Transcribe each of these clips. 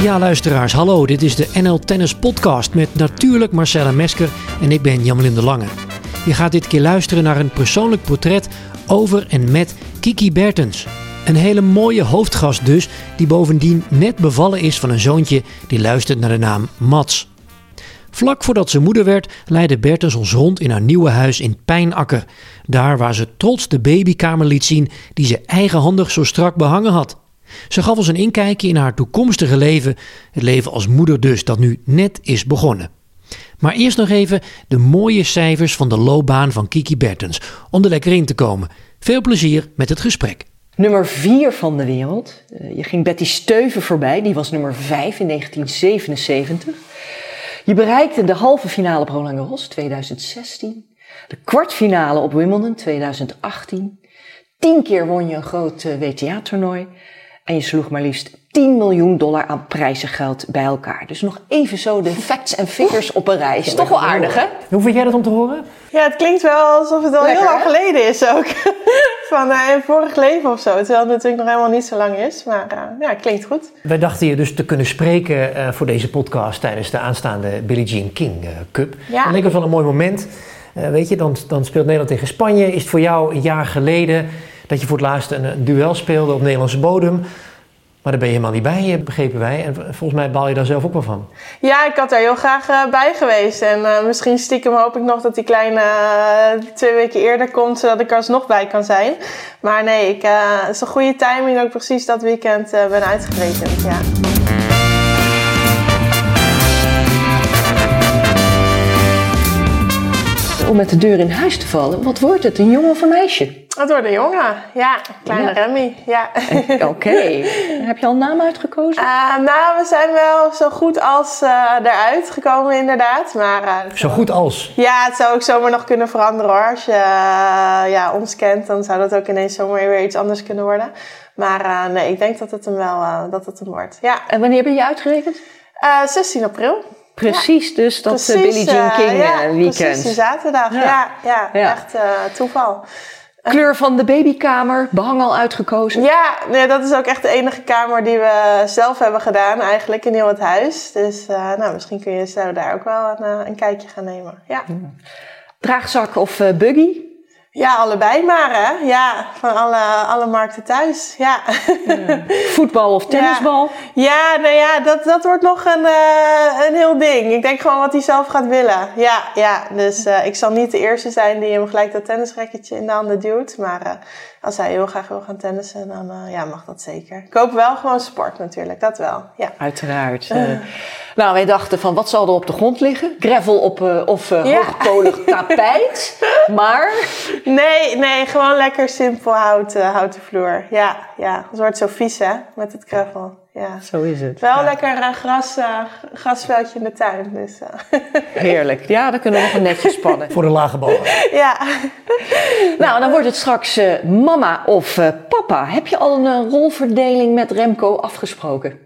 Ja, luisteraars, hallo. Dit is de NL Tennis Podcast met natuurlijk Marcella Mesker en ik ben Jan de Lange. Je gaat dit keer luisteren naar een persoonlijk portret over en met Kiki Bertens. Een hele mooie hoofdgast dus, die bovendien net bevallen is van een zoontje die luistert naar de naam Mats. Vlak voordat ze moeder werd, leidde Bertens ons rond in haar nieuwe huis in Pijnakker. Daar waar ze trots de babykamer liet zien die ze eigenhandig zo strak behangen had. Ze gaf ons een inkijkje in haar toekomstige leven, het leven als moeder dus, dat nu net is begonnen. Maar eerst nog even de mooie cijfers van de loopbaan van Kiki Bertens, om er lekker in te komen. Veel plezier met het gesprek. Nummer 4 van de wereld. Eh, je ging Betty Steuven voorbij, die was nummer 5 in 1977. Je bereikte de halve finale op Roland Garros 2016. De kwartfinale op Wimbledon 2018. Tien keer won je een groot eh, WTA-toernooi. En je sloeg maar liefst 10 miljoen dollar aan prijzengeld bij elkaar. Dus nog even zo de facts en figures op een reis. Toch wel aardig, hè? Hoe vind jij dat om te horen? Ja, het klinkt wel alsof het al heel lang geleden is ook. Van uh, een vorig leven of zo. Terwijl het natuurlijk nog helemaal niet zo lang is. Maar uh, ja, het klinkt goed. Wij dachten je dus te kunnen spreken uh, voor deze podcast tijdens de aanstaande Billie Jean King Cup. Ja. Dat leek ons wel een mooi moment. weet je, dan, dan speelt Nederland tegen Spanje. Is het voor jou een jaar geleden dat je voor het laatst een, duel speelde op Nederlandse bodem? Maar daar ben je helemaal niet bij, eh, begrepen wij. En volgens mij baal je daar zelf ook wel van. Ja, ik had daar heel graag uh, bij geweest. En uh, misschien stiekem hoop ik nog dat die kleine uh, twee weken eerder komt, zodat ik er alsnog bij kan zijn. Maar nee, ik, het is een goede timing ik precies dat weekend ben uitgerekend. Ja. Om met de deur in huis te vallen, wat wordt het, een jongen of een meisje? Het wordt een jongen, ja. Kleine ja. Remy, ja. Oké. Okay. Heb je al een naam uitgekozen? Uh, nou, we zijn wel zo goed als uh, eruit gekomen inderdaad. Maar, uh, zo goed als? Ja, het zou ook zomaar nog kunnen veranderen hoor. Als je ja, ons kent, dan zou dat ook ineens zomaar weer iets anders kunnen worden. Maar nee, ik denk dat het hem wel dat het hem wordt. Ja. En wanneer ben je uitgerekend? 16 april. Precies, dus dat precies, Billie Jean King ja, weekend. Precies, die zaterdag. Ja, ja, echt toeval. Kleur van de babykamer, behang al uitgekozen? Ja, nee, dat is ook echt de enige kamer die we zelf hebben gedaan eigenlijk in heel het huis. Dus uh, nou, misschien kun je zo daar ook wel een, een kijkje gaan nemen. Ja. Draagzak of uh, buggy? Ja, allebei maar hè. Ja, van alle, alle markten thuis. Ja. ja. Voetbal of tennisbal? Ja, ja nou ja, dat, dat wordt nog een, uh, een heel ding. Ik denk gewoon wat hij zelf gaat willen. Ja, ja. dus uh, ik zal niet de eerste zijn die hem gelijk dat tennisracketje in de handen duwt. Maar uh, als hij heel graag wil gaan tennissen, dan ja, mag dat zeker. Ik hoop wel gewoon sport natuurlijk, dat wel. Ja. Uiteraard. nou, wij dachten van wat zal er op de grond liggen? Gravel op, of ja. hoogpolig tapijt. maar... Nee, nee, gewoon lekker simpel houten, houten vloer. Ja, ja. Het wordt zo vies hè, met het gravel. Ja. Zo is het. Wel lekker uh, gras, uh, grasveldje in de tuin. Dus, uh. Heerlijk. Ja, dan kunnen we nog netjes spannen. Voor de lage ballen. ja. nou, dan wordt het straks mama of papa. Heb je al een rolverdeling met Remco afgesproken?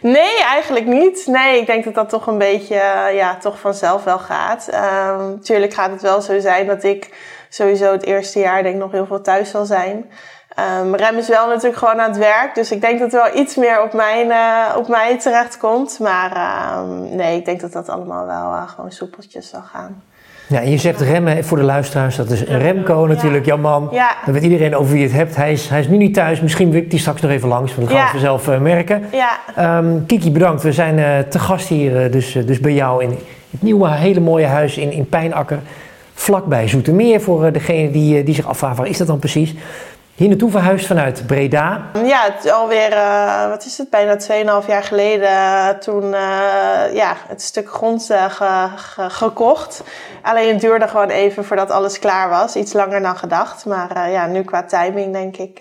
Nee, eigenlijk niet. Nee, ik denk dat dat toch een beetje ja, toch vanzelf wel gaat. Um, tuurlijk gaat het wel zo zijn dat ik sowieso het eerste jaar denk ik nog heel veel thuis zal zijn. Um, Rem is wel natuurlijk gewoon aan het werk. Dus ik denk dat er wel iets meer op, mijn, uh, op mij terecht komt. Maar um, nee, ik denk dat dat allemaal wel uh, gewoon soepeltjes zal gaan. Ja, en je zegt remmen voor de luisteraars, dat is Remco natuurlijk, ja. jouw man. Ja. Dan weet iedereen over wie je het hebt. Hij is, hij is nu niet thuis, misschien wil ik die straks nog even langs, want dat gaan we vanzelf uh, merken. Ja. Um, Kiki, bedankt. We zijn uh, te gast hier uh, dus, dus bij jou in het nieuwe, hele mooie huis in, in Pijnakker vlakbij Zoetermeer voor eh, degene die, eh, die zich afvragen waar is dat dan precies. Hier naartoe verhuisd vanuit Breda. Ja, het is alweer, uh, wat is het, bijna 2,5 jaar geleden toen uh, ja, het stuk grond ge, ge, gekocht. Alleen het duurde gewoon even voordat alles klaar was. Iets langer dan gedacht. Maar ja, nu qua timing denk ik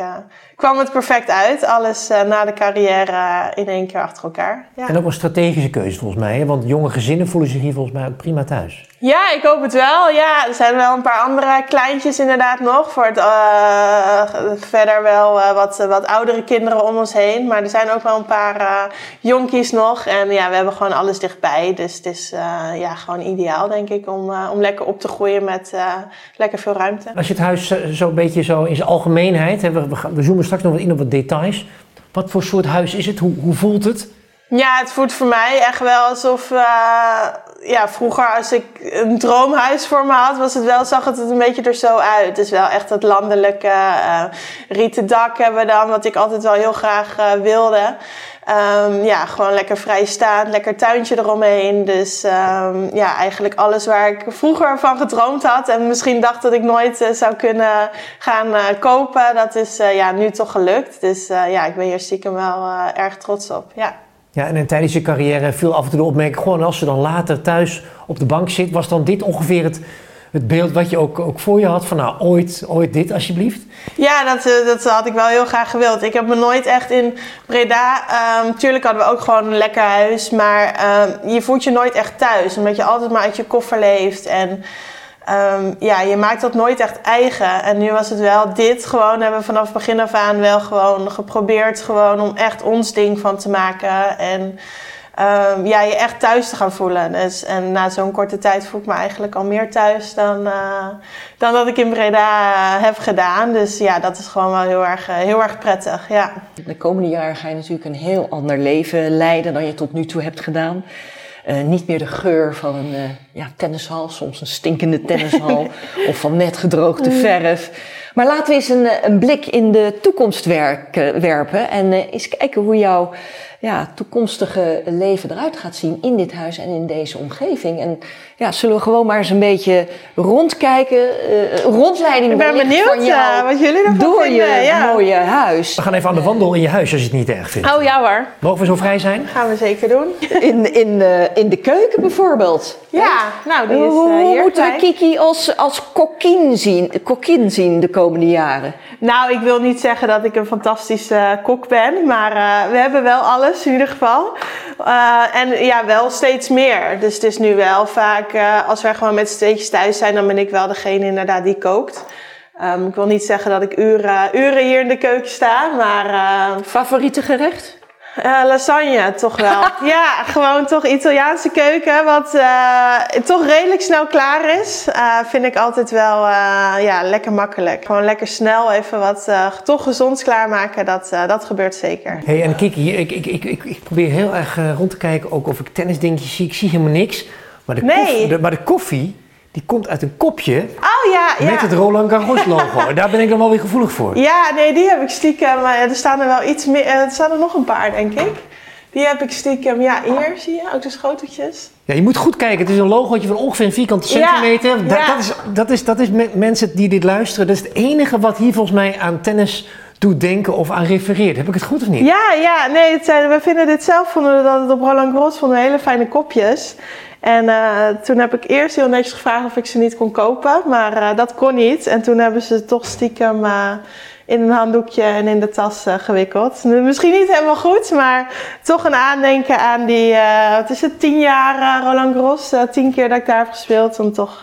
kwam het perfect uit. Alles na de carrière in één keer achter elkaar. Ja. En ook een strategische keuze volgens mij. Hè? Want jonge gezinnen voelen zich hier volgens mij ook prima thuis. Ja, ik hoop het wel. Ja, er zijn wel een paar andere kleintjes inderdaad nog. Voor het, uh, verder wel uh, wat, wat oudere kinderen om ons heen. Maar er zijn ook wel een paar uh, jonkies nog. En ja, we hebben gewoon alles dichtbij. Dus het is ja, gewoon ideaal, denk ik, om, om lekker op te groeien met lekker veel ruimte. Als je het huis zo een beetje zo in zijn algemeenheid... We, we zoomen straks nog wat in op wat details. Wat voor soort huis is het? Hoe, hoe voelt het? Ja, het voelt voor mij echt wel alsof, uh, ja, vroeger als ik een droomhuis voor me had, was het wel, zag het een beetje er zo uit. Is wel echt dat landelijke uh, rieten dak hebben we dan, wat ik altijd wel heel graag uh, wilde. Um, ja, gewoon lekker vrijstaand, lekker tuintje eromheen. Dus um, ja, eigenlijk alles waar ik vroeger van gedroomd had en misschien dacht dat ik nooit zou kunnen gaan kopen, dat is ja, nu toch gelukt. Dus ja, ik ben hier stiekem wel erg trots op. Ja. Ja, en tijdens je carrière viel af en toe de opmerking, gewoon als je dan later thuis op de bank zit, was dan dit ongeveer het, het beeld wat je ook, ook voor je had van nou, ooit, ooit dit alsjeblieft? Ja, dat, dat had ik wel heel graag gewild. Ik heb me nooit echt in Breda, um, tuurlijk hadden we ook gewoon een lekker huis, maar um, je voelt je nooit echt thuis, omdat je altijd maar uit je koffer leeft en... Um, ja, je maakt dat nooit echt eigen. En nu was het wel dit gewoon, hebben we vanaf begin af aan wel gewoon geprobeerd gewoon om echt ons ding van te maken. En um, ja, je echt thuis te gaan voelen. Dus, en na zo'n korte tijd voel ik me eigenlijk al meer thuis dan, uh, dan dat ik in Breda heb gedaan. Dus ja, dat is gewoon wel heel erg, uh, heel erg prettig, ja. De komende jaren ga je natuurlijk een heel ander leven leiden dan je tot nu toe hebt gedaan. Uh, niet meer de geur van een uh, ja, tennishal, soms een stinkende tennishal of van net gedroogde verf. Maar laten we eens een, een blik in de toekomst werken, werpen en uh, eens kijken hoe jouw ja, toekomstige leven eruit gaat zien in dit huis en in deze omgeving. En ja, zullen we gewoon maar eens een beetje rondkijken, uh, rondleiding Ik ben benieuwd van jou wat jullie ervan door vinden. je ja. mooie huis. We gaan even aan de wandel in je huis als je het niet erg vindt. Oh ja hoor, Mogen we zo vrij zijn? gaan we zeker doen. In, in, uh, in de keuken bijvoorbeeld. Ja, nou die is Hoe uh, hier moeten we. Kiki als, als kokkin zien, kokkin zien de komende jaren? Nou, ik wil niet zeggen dat ik een fantastische kok ben, maar uh, we hebben wel in ieder geval. Uh, en ja, wel steeds meer. Dus het is nu wel vaak, uh, als wij gewoon met steentjes thuis zijn, dan ben ik wel degene inderdaad die kookt. Um, ik wil niet zeggen dat ik uren, uren hier in de keuken sta, maar... Uh, Favoriete gerecht? Uh, lasagne, toch wel. ja, gewoon toch Italiaanse keuken, wat uh, toch redelijk snel klaar is. Uh, vind ik altijd wel ja, lekker makkelijk. Gewoon lekker snel even wat toch gezonds klaarmaken, dat, dat gebeurt zeker. hey, en Kiki, ik, ik, ik, ik, ik probeer heel erg rond te kijken, ook of ik tennisdingetjes zie. Ik zie helemaal niks. Maar de, Nee. koffie, de, maar de koffie, die komt uit een kopje Oh ja, ja. met het Roland Garros logo. Daar ben ik dan wel weer gevoelig voor. Ja, nee, die heb ik stiekem. Maar er staan er wel iets meer. eh, Er staan er nog een paar, denk ik. Die heb ik stiekem. Ja, hier zie je ook de schoteltjes. Ja, je moet goed kijken. Het is een logootje van ongeveer een vierkante centimeter. Ja. Dat, is, dat, is, dat is me- mensen die dit luisteren. Dat is het enige wat hier volgens mij aan tennis doet denken of aan refereert. Heb ik het goed of niet? Ja, ja, nee, het we vinden dit zelf, vonden we dat het op Roland Garros vonden hele fijne kopjes. En uh, toen heb ik eerst heel netjes gevraagd of ik ze niet kon kopen, maar uh, dat kon niet. En toen hebben ze toch stiekem uh, in een handdoekje en in de tas gewikkeld. Misschien niet helemaal goed, maar toch een aandenken aan die, wat is het, tien jaar Roland Garros. tien keer dat ik daar heb gespeeld, om toch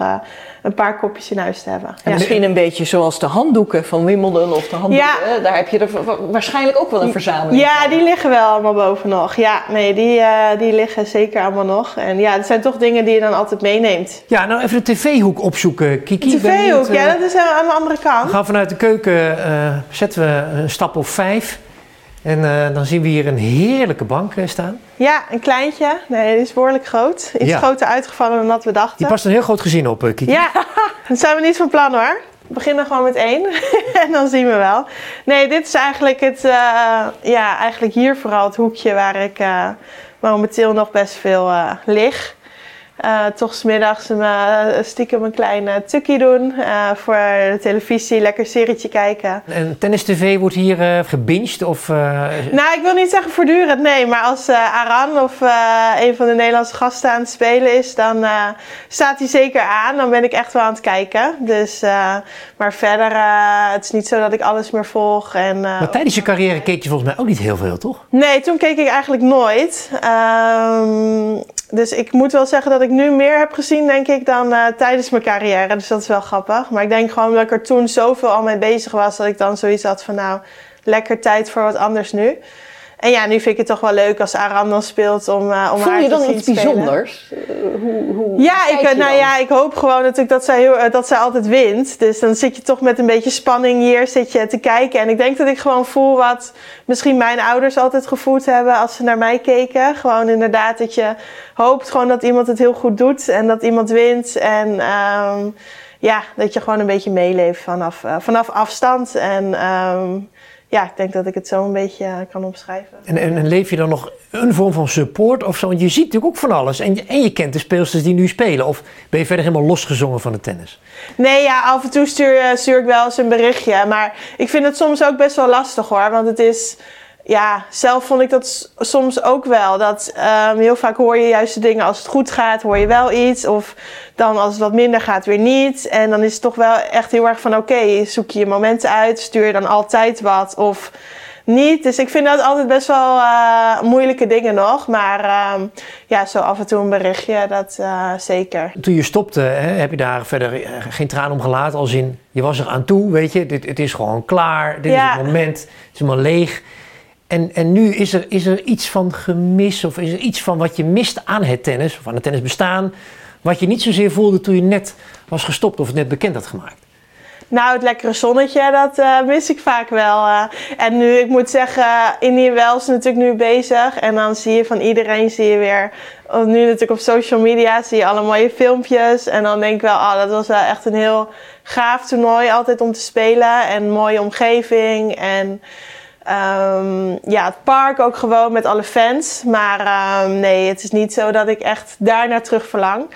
een paar kopjes in huis te hebben. En misschien een beetje zoals de handdoeken van Wimbledon of de handdoeken. Ja. eh, Daar heb je er wa- waarschijnlijk ook wel een verzameling Ja, van. die liggen wel allemaal boven nog. Ja, nee, die, uh, die liggen zeker allemaal nog. En ja, het zijn toch dingen die je dan altijd meeneemt. Ja, nou even de tv-hoek opzoeken, Kiki. De tv-hoek, benieuwd, eh, ja, dat is aan de andere We kant. gaan vanuit de keuken, eh, zetten we een stap of vijf. En eh, dan zien we hier een heerlijke bank eh, staan. Ja, een kleintje. Nee, die is behoorlijk groot. Iets Ja. groter uitgevallen dan dat we dachten. Die past een heel groot gezin op, eh, Kiki. Ja, dat zijn we niet van plan hoor. We beginnen gewoon met één en dan zien we wel. Nee, dit is eigenlijk het, uh, ja, eigenlijk hier vooral het hoekje waar ik momenteel nog best veel lig. Uh, toch smiddags uh, stiekem een klein uh, tukkie doen uh, voor de televisie, lekker serietje kijken. En tennis-tv wordt hier uh, gebinged of... Nou, ik wil niet zeggen voortdurend, nee. Maar als Aran of een van de Nederlandse gasten aan het spelen is, dan staat hij zeker aan. Dan ben ik echt wel aan het kijken. Dus, maar verder, het is niet zo dat ik alles meer volg. En, maar tijdens je carrière keek je volgens mij ook niet heel veel, toch? Nee, toen keek ik eigenlijk nooit. Um, dus ik moet wel zeggen dat ik nu meer heb gezien, denk ik, dan uh, tijdens mijn carrière. Dus dat is wel grappig. Maar ik denk gewoon dat ik er toen zoveel al mee bezig was, dat ik dan zoiets had van, nou, lekker tijd voor wat anders nu. En ja, nu vind ik het toch wel leuk als Aram dan speelt om, uh, om Voel haar je te dan iets spelen. bijzonders? Uh, hoe, hoe Ja, ik, je nou dan? ja, ik hoop gewoon natuurlijk dat zij, heel, eh, dat zij altijd wint. Dus dan zit je toch met een beetje spanning hier zit je te kijken. En ik denk dat ik gewoon voel wat misschien mijn ouders altijd gevoeld hebben als ze naar mij keken. Gewoon inderdaad dat je hoopt gewoon dat iemand het heel goed doet en dat iemand wint. En ehm, ja, dat je gewoon een beetje meeleeft vanaf, eh, vanaf afstand. En ehm, ja, ik denk dat ik het zo een beetje eh, kan omschrijven. En, en, en leef je dan nog een vorm van support of zo? Want je ziet natuurlijk ook van alles. En, je- en je kent de speelsters die nu spelen. Of ben je verder helemaal losgezongen van het tennis? Nee, ja, af en toe stuur, eh, stuur ik wel eens een berichtje. Maar ik vind het soms ook best wel lastig hoor. Want het is. Ja, zelf vond ik dat soms ook wel. Dat ehm, heel vaak hoor je juist de dingen als het goed gaat, hoor je wel iets. Of dan als het wat minder gaat, weer niet. En dan is het toch wel echt heel erg van: oké, zoek je je momenten uit. Stuur je dan altijd wat of niet. Dus ik vind dat altijd best wel eh, moeilijke dingen nog. Maar ehm, ja, zo af en toe een berichtje, dat eh, zeker. Toen je stopte, hè, heb je daar verder eh, geen traan om gelaten? Als in, je was er aan toe, weet je. Dit, het is gewoon klaar. Dit Ja. is het moment. Het is helemaal leeg. En, en nu is er, is er iets van gemis of is er iets van wat je mist aan het tennis, of aan het tennis bestaan, wat je niet zozeer voelde toen je net was gestopt of het net bekend had gemaakt. Nou, het lekkere zonnetje, dat eh, mis ik vaak wel. eh. en nu, ik moet zeggen, Indian Wells is natuurlijk nu bezig. En dan zie je van iedereen, zie je weer... oh, Nu natuurlijk op social media zie je alle mooie filmpjes. En dan denk ik wel, ah, dat was wel echt een heel gaaf toernooi altijd om te spelen. En mooie omgeving. En ehm, ja, het park ook gewoon met alle fans. Maar ehm, nee, het is niet zo dat ik echt daar naar terug verlang.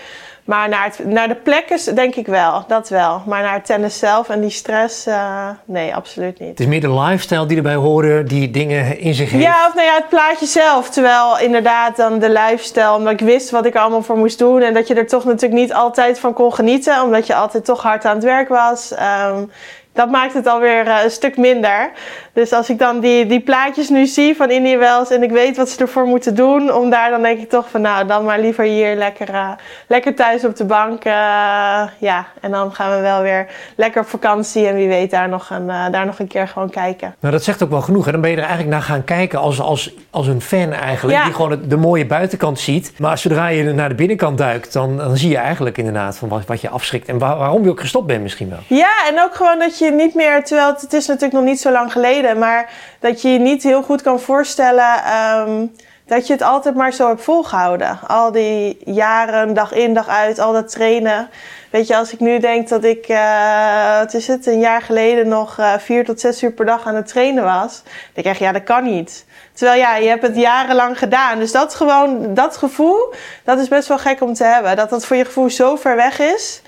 Maar naar, het, naar de plekken denk ik wel, dat wel. Maar naar het tennis zelf en die stress, eh, nee, absoluut niet. Het is meer de lifestyle die erbij horen, die dingen in zich heeft. Ja, of nou ja, het plaatje zelf. Terwijl inderdaad dan de lifestyle, omdat ik wist wat ik er allemaal voor moest doen. En dat je er toch natuurlijk niet altijd van kon genieten, omdat je altijd toch hard aan het werk was. Ehm, dat maakt het alweer eh, een stuk minder. Dus als ik dan die, die plaatjes nu zie van Indië Wells en ik weet wat ze ervoor moeten doen, om daar dan denk ik toch van nou, dan maar liever hier lekker, eh, lekker thuis op de bank. eh, ja, en dan gaan we wel weer lekker op vakantie en wie weet daar nog een, daar nog een keer gewoon kijken. Nou, dat zegt ook wel genoeg. Hè? Dan ben je er eigenlijk naar gaan kijken als, als, als een fan eigenlijk. Ja. Die gewoon de mooie buitenkant ziet. Maar zodra je naar de binnenkant duikt, dan, dan zie je eigenlijk inderdaad van wat, wat je afschrikt. En waar- waarom je ook gestopt bent misschien wel. Ja, en ook gewoon dat je niet meer, terwijl het, is natuurlijk nog niet zo lang geleden, maar dat je je niet heel goed kan voorstellen ehm, dat je het altijd maar zo hebt volgehouden. Al die jaren, dag in, dag uit, al dat trainen. Weet je, als ik nu denk dat ik, eh wat is het, een jaar geleden nog eh, vier tot zes uur per dag aan het trainen was, dan denk ik ja, dat kan niet. Terwijl ja, je hebt het jarenlang gedaan. Dus dat gewoon, dat gevoel, dat is best wel gek om te hebben. Dat dat voor je gevoel zo ver weg is.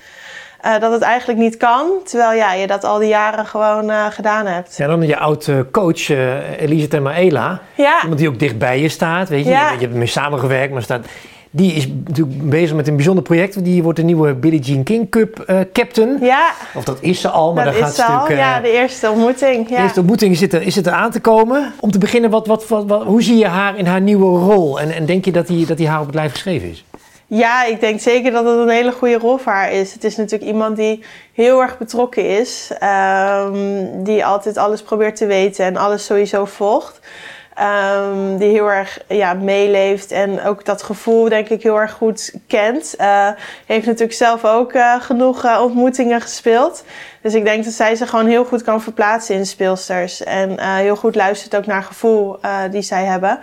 Eh, dat het eigenlijk niet kan, terwijl ja, je dat al die jaren gewoon eh, gedaan hebt. Ja, dan je oude coach uh, Elise Temaela. Ja. Iemand die ook dicht bij je staat. Weet je, Ja. je, je hebt ermee samengewerkt, maar staat... Die is natuurlijk bezig met een bijzonder project. Die wordt de nieuwe Billie Jean King Cup captain. Ja, Of dat is ze al, maar dat daar gaat ze natuurlijk... ja, de eerste ontmoeting. De Ja. eerste ontmoeting is het, er, is het er aan te komen. Om te beginnen, wat, wat, wat- hoe zie je haar in haar nieuwe rol? En, en denk je dat die, dat die haar op het lijf geschreven is? Ja, ik denk zeker dat het een hele goede rol voor haar is. Het is natuurlijk iemand die heel erg betrokken is. ehm, die altijd alles probeert te weten en alles sowieso volgt. Ehm, die heel erg ja, meeleeft en ook dat gevoel denk ik heel erg goed kent. Eh, heeft natuurlijk zelf ook eh, genoeg eh, ontmoetingen gespeeld. Dus ik denk dat zij zich gewoon heel goed kan verplaatsen in speelsters. En heel goed luistert ook naar gevoel die zij hebben.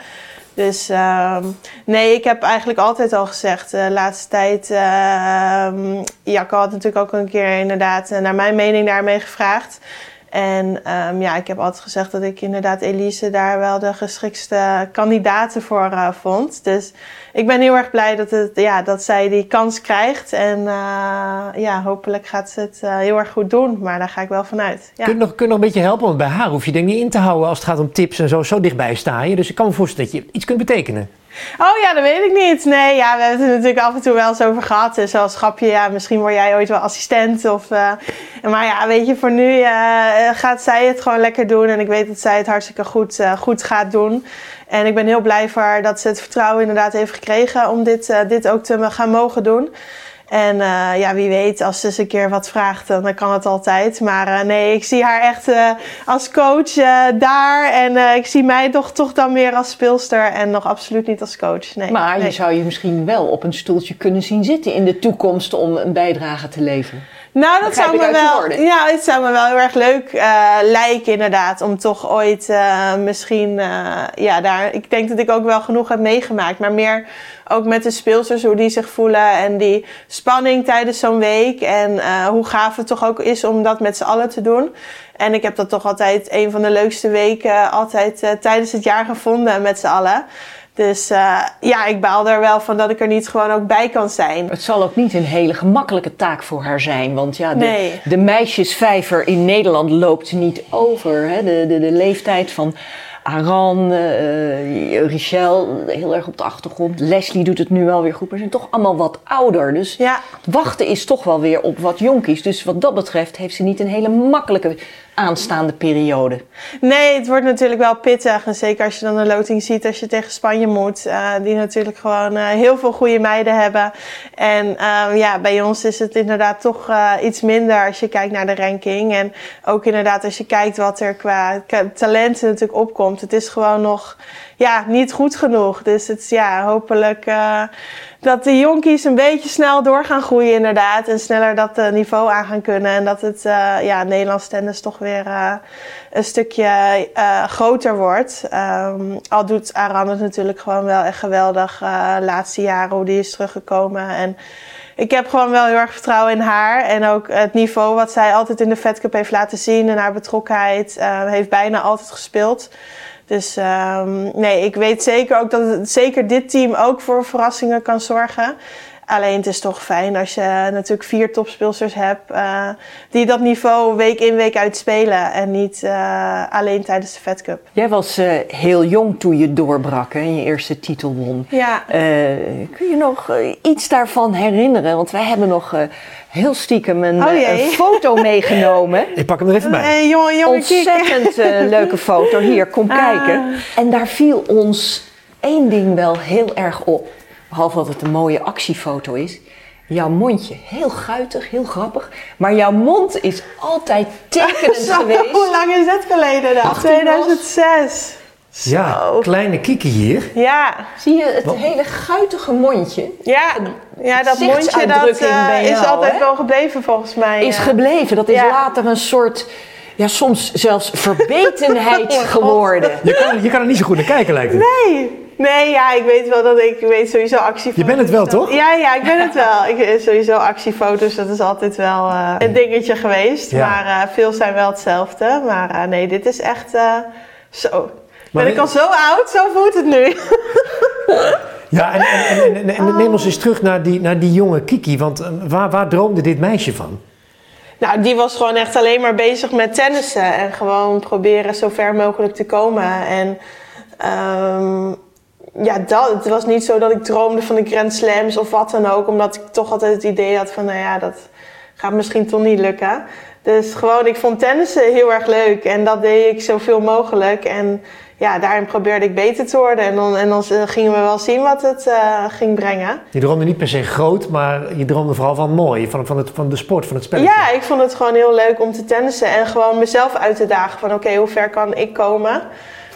Dus ehm, nee, ik heb eigenlijk altijd al gezegd, de laatste tijd. ehm Jacco had natuurlijk ook een keer inderdaad eh, naar mijn mening daarmee gevraagd. En ehm, ja, ik heb altijd gezegd dat ik inderdaad Elise daar wel de geschikste kandidaten voor eh, vond. Dus ik ben heel erg blij dat, het, ja, dat zij die kans krijgt. En eh, ja, hopelijk gaat ze het eh, heel erg goed doen. Maar daar ga ik wel vanuit. Ja. Kun, je nog, kun je nog een beetje helpen? Want bij haar hoef je denk ik niet in te houden als het gaat om tips en zo. Zo dichtbij sta je. Dus ik kan me voorstellen dat je iets kunt betekenen. Oh ja, dat weet ik niet. Nee, ja, we hebben het natuurlijk af en toe wel eens over gehad. Dus Zoals grapje, ja, misschien word jij ooit wel assistent. Of, eh, maar ja, weet je, voor nu eh, gaat zij het gewoon lekker doen. En ik weet dat zij het hartstikke goed, eh, goed gaat doen. En ik ben heel blij voor haar dat ze het vertrouwen inderdaad heeft gekregen om dit, eh, dit ook te gaan mogen doen. En uh, ja, wie weet, als ze eens een keer wat vraagt, dan kan het altijd. Maar uh, nee, ik zie haar echt uh, als coach daar. En ik zie mij toch, toch dan meer als speelster en nog absoluut niet als coach. Nee, maar nee. je zou je misschien wel op een stoeltje kunnen zien zitten in de toekomst om een bijdrage te leveren. Nou, dat zou me wel. Ja, het zou me wel heel erg leuk uh, lijken, inderdaad. Om toch ooit uh, misschien. Uh, ja, daar. Ik denk dat ik ook wel genoeg heb meegemaakt. Maar meer ook met de speelsters, hoe die zich voelen. En die spanning tijdens zo'n week. En hoe gaaf het toch ook is om dat met z'n allen te doen. En ik heb dat toch altijd een van de leukste weken altijd tijdens het jaar gevonden met z'n allen. Dus uh, ja, ik baal er wel van dat ik er niet gewoon ook bij kan zijn. Het zal ook niet een hele gemakkelijke taak voor haar zijn. Want ja, de, nee. de meisjesvijver in Nederland loopt niet over. Hè? De, de, de leeftijd van Aran, uh, Richel, heel erg op de achtergrond. Leslie doet het nu wel weer goed, maar ze zijn toch allemaal wat ouder. Dus ja. wachten is toch wel weer op wat jonkies. Dus wat dat betreft heeft ze niet een hele makkelijke aanstaande periode. Nee, het wordt natuurlijk wel pittig. En zeker als je dan een loting ziet als je tegen Spanje moet. Uh, die natuurlijk gewoon uh, heel veel goede meiden hebben. En uh, ja, bij ons is het inderdaad toch iets minder als je kijkt naar de ranking. En ook inderdaad als je kijkt wat er qua talenten natuurlijk opkomt. Het is gewoon nog ja, niet goed genoeg. Dus het ja, hopelijk dat de jonkies een beetje snel door gaan groeien inderdaad. En sneller dat uh, niveau aan gaan kunnen. En dat het uh, ja, Nederlands tennis toch weer uh, een stukje groter wordt. Um, al doet Aran het natuurlijk gewoon wel echt geweldig. laatste jaren hoe die is teruggekomen. En ik heb gewoon wel heel erg vertrouwen in haar. En ook het niveau wat zij altijd in de Fed Cup heeft laten zien. En haar betrokkenheid heeft bijna altijd gespeeld. Dus um, nee, ik weet zeker ook dat zeker dit team ook voor verrassingen kan zorgen. Alleen het is toch fijn als je natuurlijk vier topspeelsters hebt uh, die dat niveau week in week uit spelen en niet uh, alleen tijdens de Fed Cup. Jij was uh, heel jong toen je doorbrak hè, en je eerste titel won. Ja. kun je nog iets daarvan herinneren? Want wij hebben nog heel stiekem een, oh een foto meegenomen. Ik pak hem er even bij. Een jonge, jonge Ontzettend leuke foto. Hier, kom Ah. kijken. En daar viel ons één ding wel heel erg op. Behalve dat het een mooie actiefoto is. Jouw mondje, heel guitig, heel grappig. Maar jouw mond is altijd tekenend Zo, geweest. Hoe lang is dat geleden dan? 2006. Ja, kleine Kiki hier. Ja, Zie je het hele guitige mondje? ja. ja dat mondje dat, uh, bij is jou, altijd hè? wel gebleven volgens mij. Is ja. gebleven. Dat is Ja. later een soort, ja, soms zelfs verbetenheid Oh, geworden. Je kan, je kan er niet zo goed naar kijken, lijkt het. Nee. Nee, ja, ik weet wel dat ik, weet sowieso actiefoto's. Je bent het wel, toch? Ja, ja, ik ben het wel. Ik, eh, sowieso actiefoto's, dat is altijd wel uh, een dingetje geweest. Ja. Maar uh, veel zijn wel hetzelfde. Maar uh, nee, dit is echt zo. Maar ben ik al zo oud, zo voelt het nu. Ja, en, en, en, en, en neem ons eens terug naar die, naar die jonge Kiki. Want eh, waar, waar droomde dit meisje van? Nou, die was gewoon echt alleen maar bezig met tennissen. En gewoon proberen zo ver mogelijk te komen. En um, ja, dat, het was niet zo dat ik droomde van de Grand Slams of wat dan ook. Omdat ik toch altijd het idee had van, nou ja, dat gaat misschien toch niet lukken. Dus gewoon, ik vond tennissen heel erg leuk. En dat deed ik zoveel mogelijk. En ja, daarin probeerde ik beter te worden. En dan, en dan gingen we wel zien wat het uh, ging brengen. Je droomde niet per se groot, maar je droomde vooral van mooi. Van, van, het, van de sport, van het spelletje. Ja, ik vond het gewoon heel leuk om te tennissen. En gewoon mezelf uit te dagen van, oké, hoe ver kan ik komen?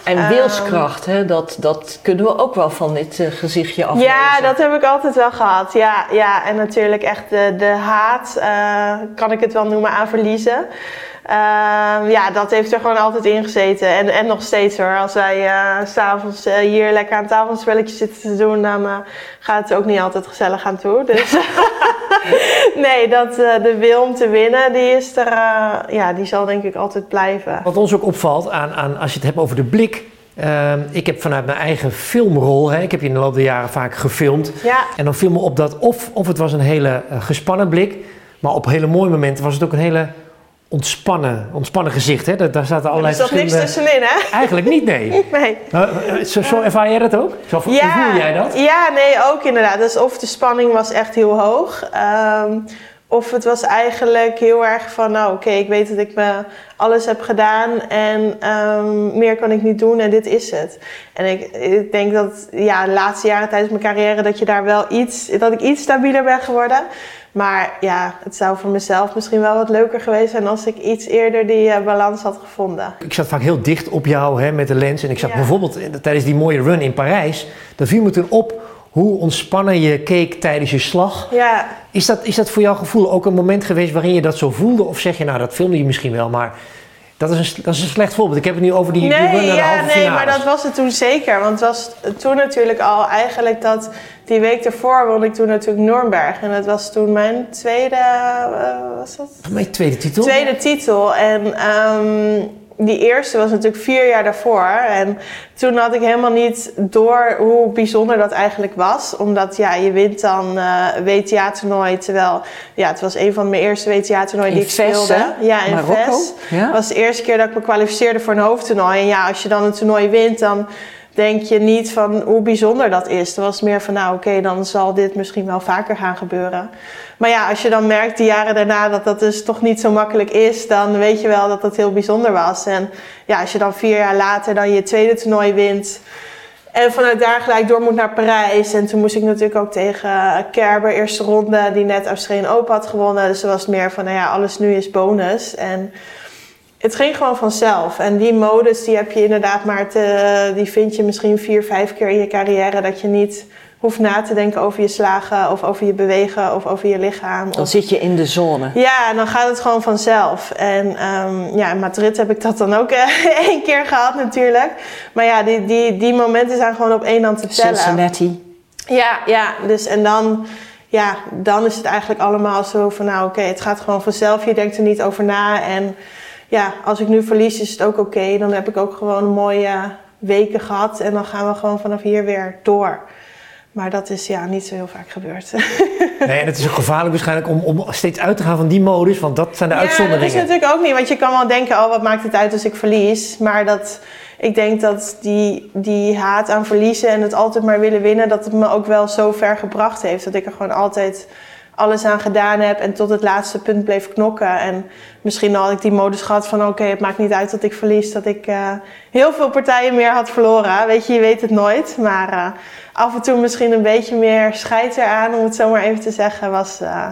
En wilskracht, hè, dat, dat kunnen we ook wel van dit uh, gezichtje aflezen. Ja, dat heb ik altijd wel gehad. Ja, ja. en natuurlijk echt de, de haat, uh, kan ik het wel noemen, aan verliezen. Uh, ja, dat heeft er gewoon altijd in gezeten. En, en nog steeds hoor. Als wij uh, s'avonds uh, hier lekker aan tafel een spelletje zitten te doen, dan gaat het ook niet altijd gezellig aan toe. Dus nee, dat, de wil om te winnen, die is er, ja, die zal denk ik altijd blijven. Wat ons ook opvalt, aan, aan, als je het hebt over de blik. Uh, ik heb vanuit mijn eigen filmrol, hè, ik heb je in de loop der jaren vaak gefilmd. Ja. En dan viel me op dat of, of het was een hele uh, gespannen blik, maar op hele mooie momenten was het ook een hele ontspannen, ontspannen gezicht. Hè? Daar, daar zaten allerlei Er zat niks tussenin, hè? Eigenlijk niet, nee. nee. Zo, zo ervaar jij dat ook? Zo ja, voel jij dat? Ja, nee, ook inderdaad. Dus of de spanning was echt heel hoog. Um, Of het was eigenlijk heel erg van, nou oké, ik weet dat ik me alles heb gedaan en ehm, meer kan ik niet doen en dit is het. En ik, ik denk dat ja, de laatste jaren tijdens mijn carrière dat je daar wel iets, dat ik iets stabieler ben geworden. Maar ja, het zou voor mezelf misschien wel wat leuker geweest zijn als ik iets eerder die uh, balans had gevonden. Ik zat vaak heel dicht op jou hè, met de lens. En ik zag Ja. bijvoorbeeld eh, tijdens die mooie run in Parijs, daar viel me toen op hoe ontspannen je keek tijdens je slag. Ja, Is dat, is dat voor jouw gevoel ook een moment geweest waarin je dat zo voelde? Of zeg je, nou dat filmde je misschien wel, maar dat is een, dat is een slecht voorbeeld. Ik heb het nu over die, die run naar Nee, de ja, halve nee, finales. maar dat was het toen zeker. Want het was toen natuurlijk al eigenlijk dat die week ervoor won ik toen natuurlijk Nürnberg. En dat was toen mijn tweede, eh, was dat? Mijn tweede titel. Tweede titel. En ehm, die eerste was natuurlijk vier jaar daarvoor. En toen had ik helemaal niet door hoe bijzonder dat eigenlijk was. Omdat ja, je wint dan eh WTA-toernooi. Terwijl ja, het was een van mijn eerste WTA-toernooien die ik speelde. hè? Ja, in Marokko. Ja. Het was de eerste keer dat ik me kwalificeerde voor een hoofdtoernooi. En ja, als je dan een toernooi wint, dan denk je niet van hoe bijzonder dat is. Het was meer van, nou oké, dan zal dit misschien wel vaker gaan gebeuren. Maar ja, als je dan merkt de jaren daarna dat dat dus toch niet zo makkelijk is, dan weet je wel dat dat heel bijzonder was. En ja, als je dan vier jaar later dan je tweede toernooi wint. En vanuit daar gelijk door moet naar Parijs. En toen moest ik natuurlijk ook tegen Kerber, eerste ronde, die net Australian Open had gewonnen. Dus er was meer van, nou ja, alles nu is bonus. En het ging gewoon vanzelf. En die modus, die heb je inderdaad maar te, die vind je misschien vier, vijf keer in je carrière. Dat je niet hoeft na te denken over je slagen, of over je bewegen, of over je lichaam. Dan Of, zit je in de zone. ja, en dan gaat het gewoon vanzelf. En ehm, ja, in Madrid heb ik dat dan ook eh, één keer gehad natuurlijk. Maar ja, die, die, die momenten zijn gewoon op één hand te tellen. Cincinnati. Ja, ja, dus en dan, ja, dan is het eigenlijk allemaal zo van, nou oké, het gaat gewoon vanzelf. Je denkt er niet over na. En ja, als ik nu verlies is het ook oké. Dan heb ik ook gewoon mooie weken gehad. En dan gaan we gewoon vanaf hier weer door. Maar dat is ja niet zo heel vaak gebeurd. Nee, en het is ook gevaarlijk waarschijnlijk om, om steeds uit te gaan van die modus, want dat zijn de Ja, dat is uitzonderingen. natuurlijk ook niet. Want je kan wel denken, oh wat maakt het uit als ik verlies. Maar dat, ik denk dat die, die haat aan verliezen en het altijd maar willen winnen... dat het me ook wel zo ver gebracht heeft. Dat ik er gewoon altijd alles aan gedaan heb en tot het laatste punt bleef knokken. En misschien had ik die modus gehad van oké, het maakt niet uit dat ik verlies. Dat ik eh, heel veel partijen meer had verloren. Weet je, je weet het nooit. Maar eh, af en toe misschien een beetje meer scheid eraan, om het zo maar even te zeggen, was... eh,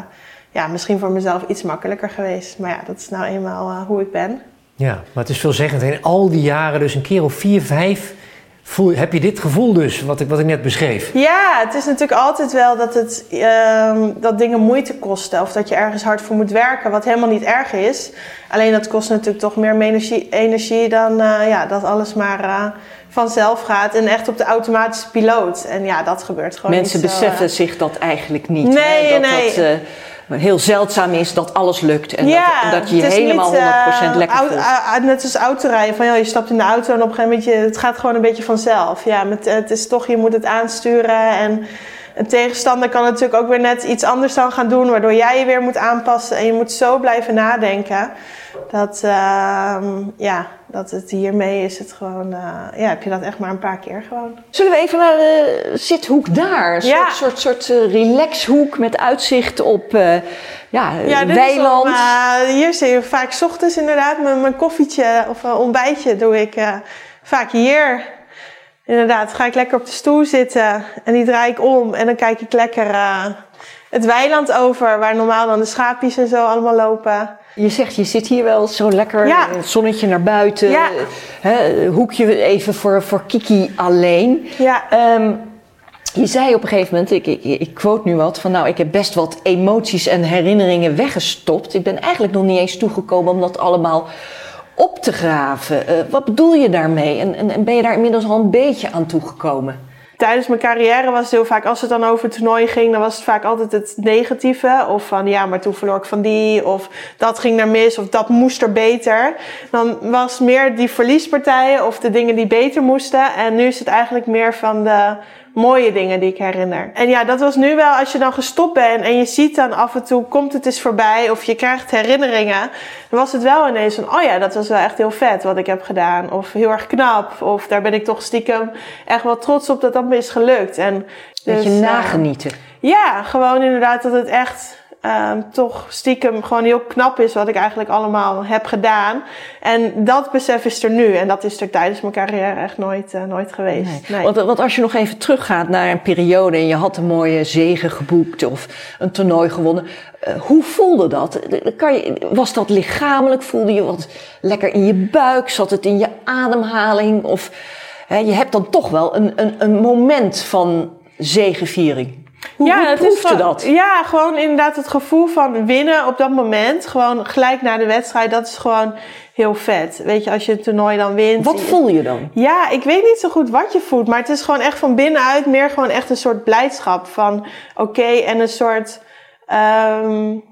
ja, misschien voor mezelf iets makkelijker geweest. Maar ja, dat is nou eenmaal hoe ik ben. Ja, maar het is veelzeggend. In al die jaren, dus een keer of vier, vijf, voel, heb je dit gevoel dus, wat ik, wat ik net beschreef. Ja, het is natuurlijk altijd wel dat, het, ehm, dat dingen moeite kosten. Of dat je ergens hard voor moet werken, wat helemaal niet erg is. Alleen dat kost natuurlijk toch meer energie, energie dan eh, ja, dat alles maar eh, vanzelf gaat. En echt op de automatische piloot. En ja, dat gebeurt gewoon Mensen niet zo, beseffen eh. zich dat eigenlijk niet. Nee, hè? Dat nee. dat heel zeldzaam is dat alles lukt. En ja, dat, dat je je helemaal niet, 100% eh, lekker voelt. au- net als autorijden. Van, joh, je stapt in de auto en op een gegeven moment... Je, het gaat gewoon een beetje vanzelf. Ja, het is toch, je moet het aansturen. En een tegenstander kan natuurlijk ook weer net iets anders dan gaan doen... waardoor jij je weer moet aanpassen. En je moet zo blijven nadenken. Dat, ehm, ja, dat het hiermee is het gewoon... eh, ja, heb je dat echt maar een paar keer gewoon. Zullen we even naar de zithoek daar? Een Ja. soort, soort, soort eh, relaxhoek met uitzicht op eh, ja, Ja, weiland. Is om, eh, hier zie je vaak 's ochtends inderdaad mijn, mijn koffietje of eh, ontbijtje doe ik eh, vaak hier. Inderdaad, ga ik lekker op de stoel zitten en die draai ik om en dan kijk ik lekker eh, het weiland over waar normaal dan de schaapjes en zo allemaal lopen. Je zegt, je zit hier wel zo lekker, Ja. het zonnetje naar buiten. Ja. Hè, hoekje even voor, voor Kiki alleen. Ja, Ehm, je zei op een gegeven moment, ik, ik, ik quote nu wat, van nou ik heb best wat emoties en herinneringen weggestopt. Ik ben eigenlijk nog niet eens toegekomen om dat allemaal op te graven. Eh, wat bedoel je daarmee? En, en, en ben je daar inmiddels al een beetje aan toegekomen? Tijdens mijn carrière was het heel vaak, als het dan over toernooien ging, dan was het vaak altijd het negatieve. Of van ja, maar toen verloor ik van die, of dat ging er mis, of dat moest er beter. Dan was meer die verliespartijen of de dingen die beter moesten. En nu is het eigenlijk meer van de mooie dingen die ik herinner. En ja, dat was nu wel, als je dan gestopt bent en je ziet dan af en toe, komt het eens voorbij, of je krijgt herinneringen. Dan was het wel ineens van, oh ja, dat was wel echt heel vet wat ik heb gedaan. Of heel erg knap, of daar ben ik toch stiekem echt wel trots op dat dat me is gelukt. En Dat dus, je eh, nagenieten. ja, gewoon inderdaad dat het echt um, toch stiekem gewoon heel knap is wat ik eigenlijk allemaal heb gedaan. En dat besef is er nu. En dat is er tijdens mijn carrière echt nooit, uh, nooit geweest. Nee. Want, want, als je nog even teruggaat naar een periode en je had een mooie zegen geboekt of een toernooi gewonnen. Uh, hoe voelde dat? Kan je, was dat lichamelijk? Voelde je wat lekker in je buik? Zat het in je ademhaling? Of hè, je hebt dan toch wel een, een, een moment van zegeviering. Hoe, ja, hoe het is dat? Ja, gewoon inderdaad het gevoel van winnen op dat moment. Gewoon gelijk na de wedstrijd. Dat is gewoon heel vet. Weet je, als je het toernooi dan wint. Wat voel je dan? Ja, ik weet niet zo goed wat je voelt. Maar het is gewoon echt van binnenuit meer gewoon echt een soort blijdschap. Van oké, en een soort... Um,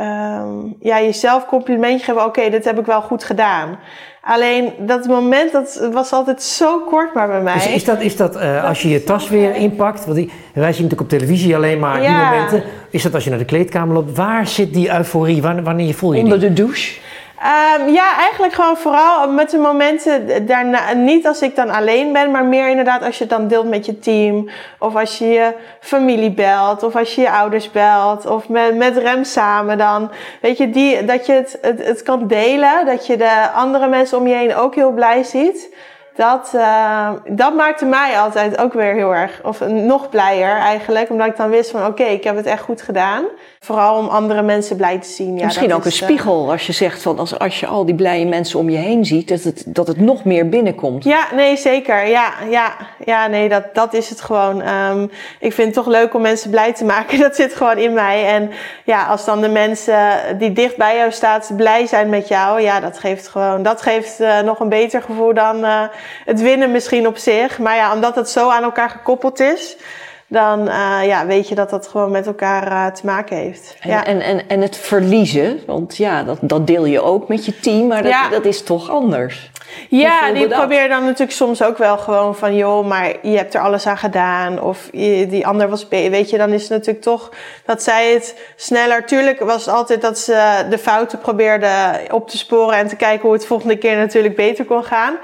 um, ja, jezelf complimentje geven. Oké, dit heb ik wel goed gedaan. Alleen dat moment, dat was altijd zo kort maar bij mij. Dus is dat, is dat uh, als je je tas weer inpakt? Want die, wij zien natuurlijk op televisie alleen maar die Ja. momenten. Is dat als je naar de kleedkamer loopt? Waar zit die euforie? Wanneer, wanneer voel je Onder die? de douche? Um, ja, eigenlijk gewoon vooral met de momenten daarna. Niet als ik dan alleen ben, maar meer inderdaad als je het dan deelt met je team. Of als je je familie belt. Of als je je ouders belt. Of met, met Rem samen dan. Weet je, die, dat je het, het, het kan delen. Dat je de andere mensen om je heen ook heel blij ziet. Dat, uh, dat maakte mij altijd ook weer heel erg, of nog blijer eigenlijk. Omdat ik dan wist van oké, ik heb het echt goed gedaan. Vooral om andere mensen blij te zien. Ja, Misschien ook een uh, spiegel als je zegt van als, als je al die blije mensen om je heen ziet, dat het, dat het nog meer binnenkomt. Ja, nee, zeker. Ja, ja, ja nee, dat, dat is het gewoon. Um, ik vind het toch leuk om mensen blij te maken. Dat zit gewoon in mij. En ja, als dan de mensen die dicht bij jou staan blij zijn met jou, ja, dat geeft gewoon, dat geeft uh, nog een beter gevoel dan uh, het winnen misschien op zich. Maar ja, omdat het zo aan elkaar gekoppeld is, dan uh, ja, weet je dat dat gewoon met elkaar uh, te maken heeft. En, ja. en, en, en het verliezen, want ja, dat, dat deel je ook met je team, maar dat, Ja. dat is toch anders. Ja, die probeer dan natuurlijk soms ook wel gewoon van, joh, maar je hebt er alles aan gedaan. Of die ander was, weet je, dan is het natuurlijk toch dat zij het sneller. Tuurlijk was het altijd dat ze de fouten probeerde op te sporen en te kijken hoe het volgende keer natuurlijk beter kon gaan.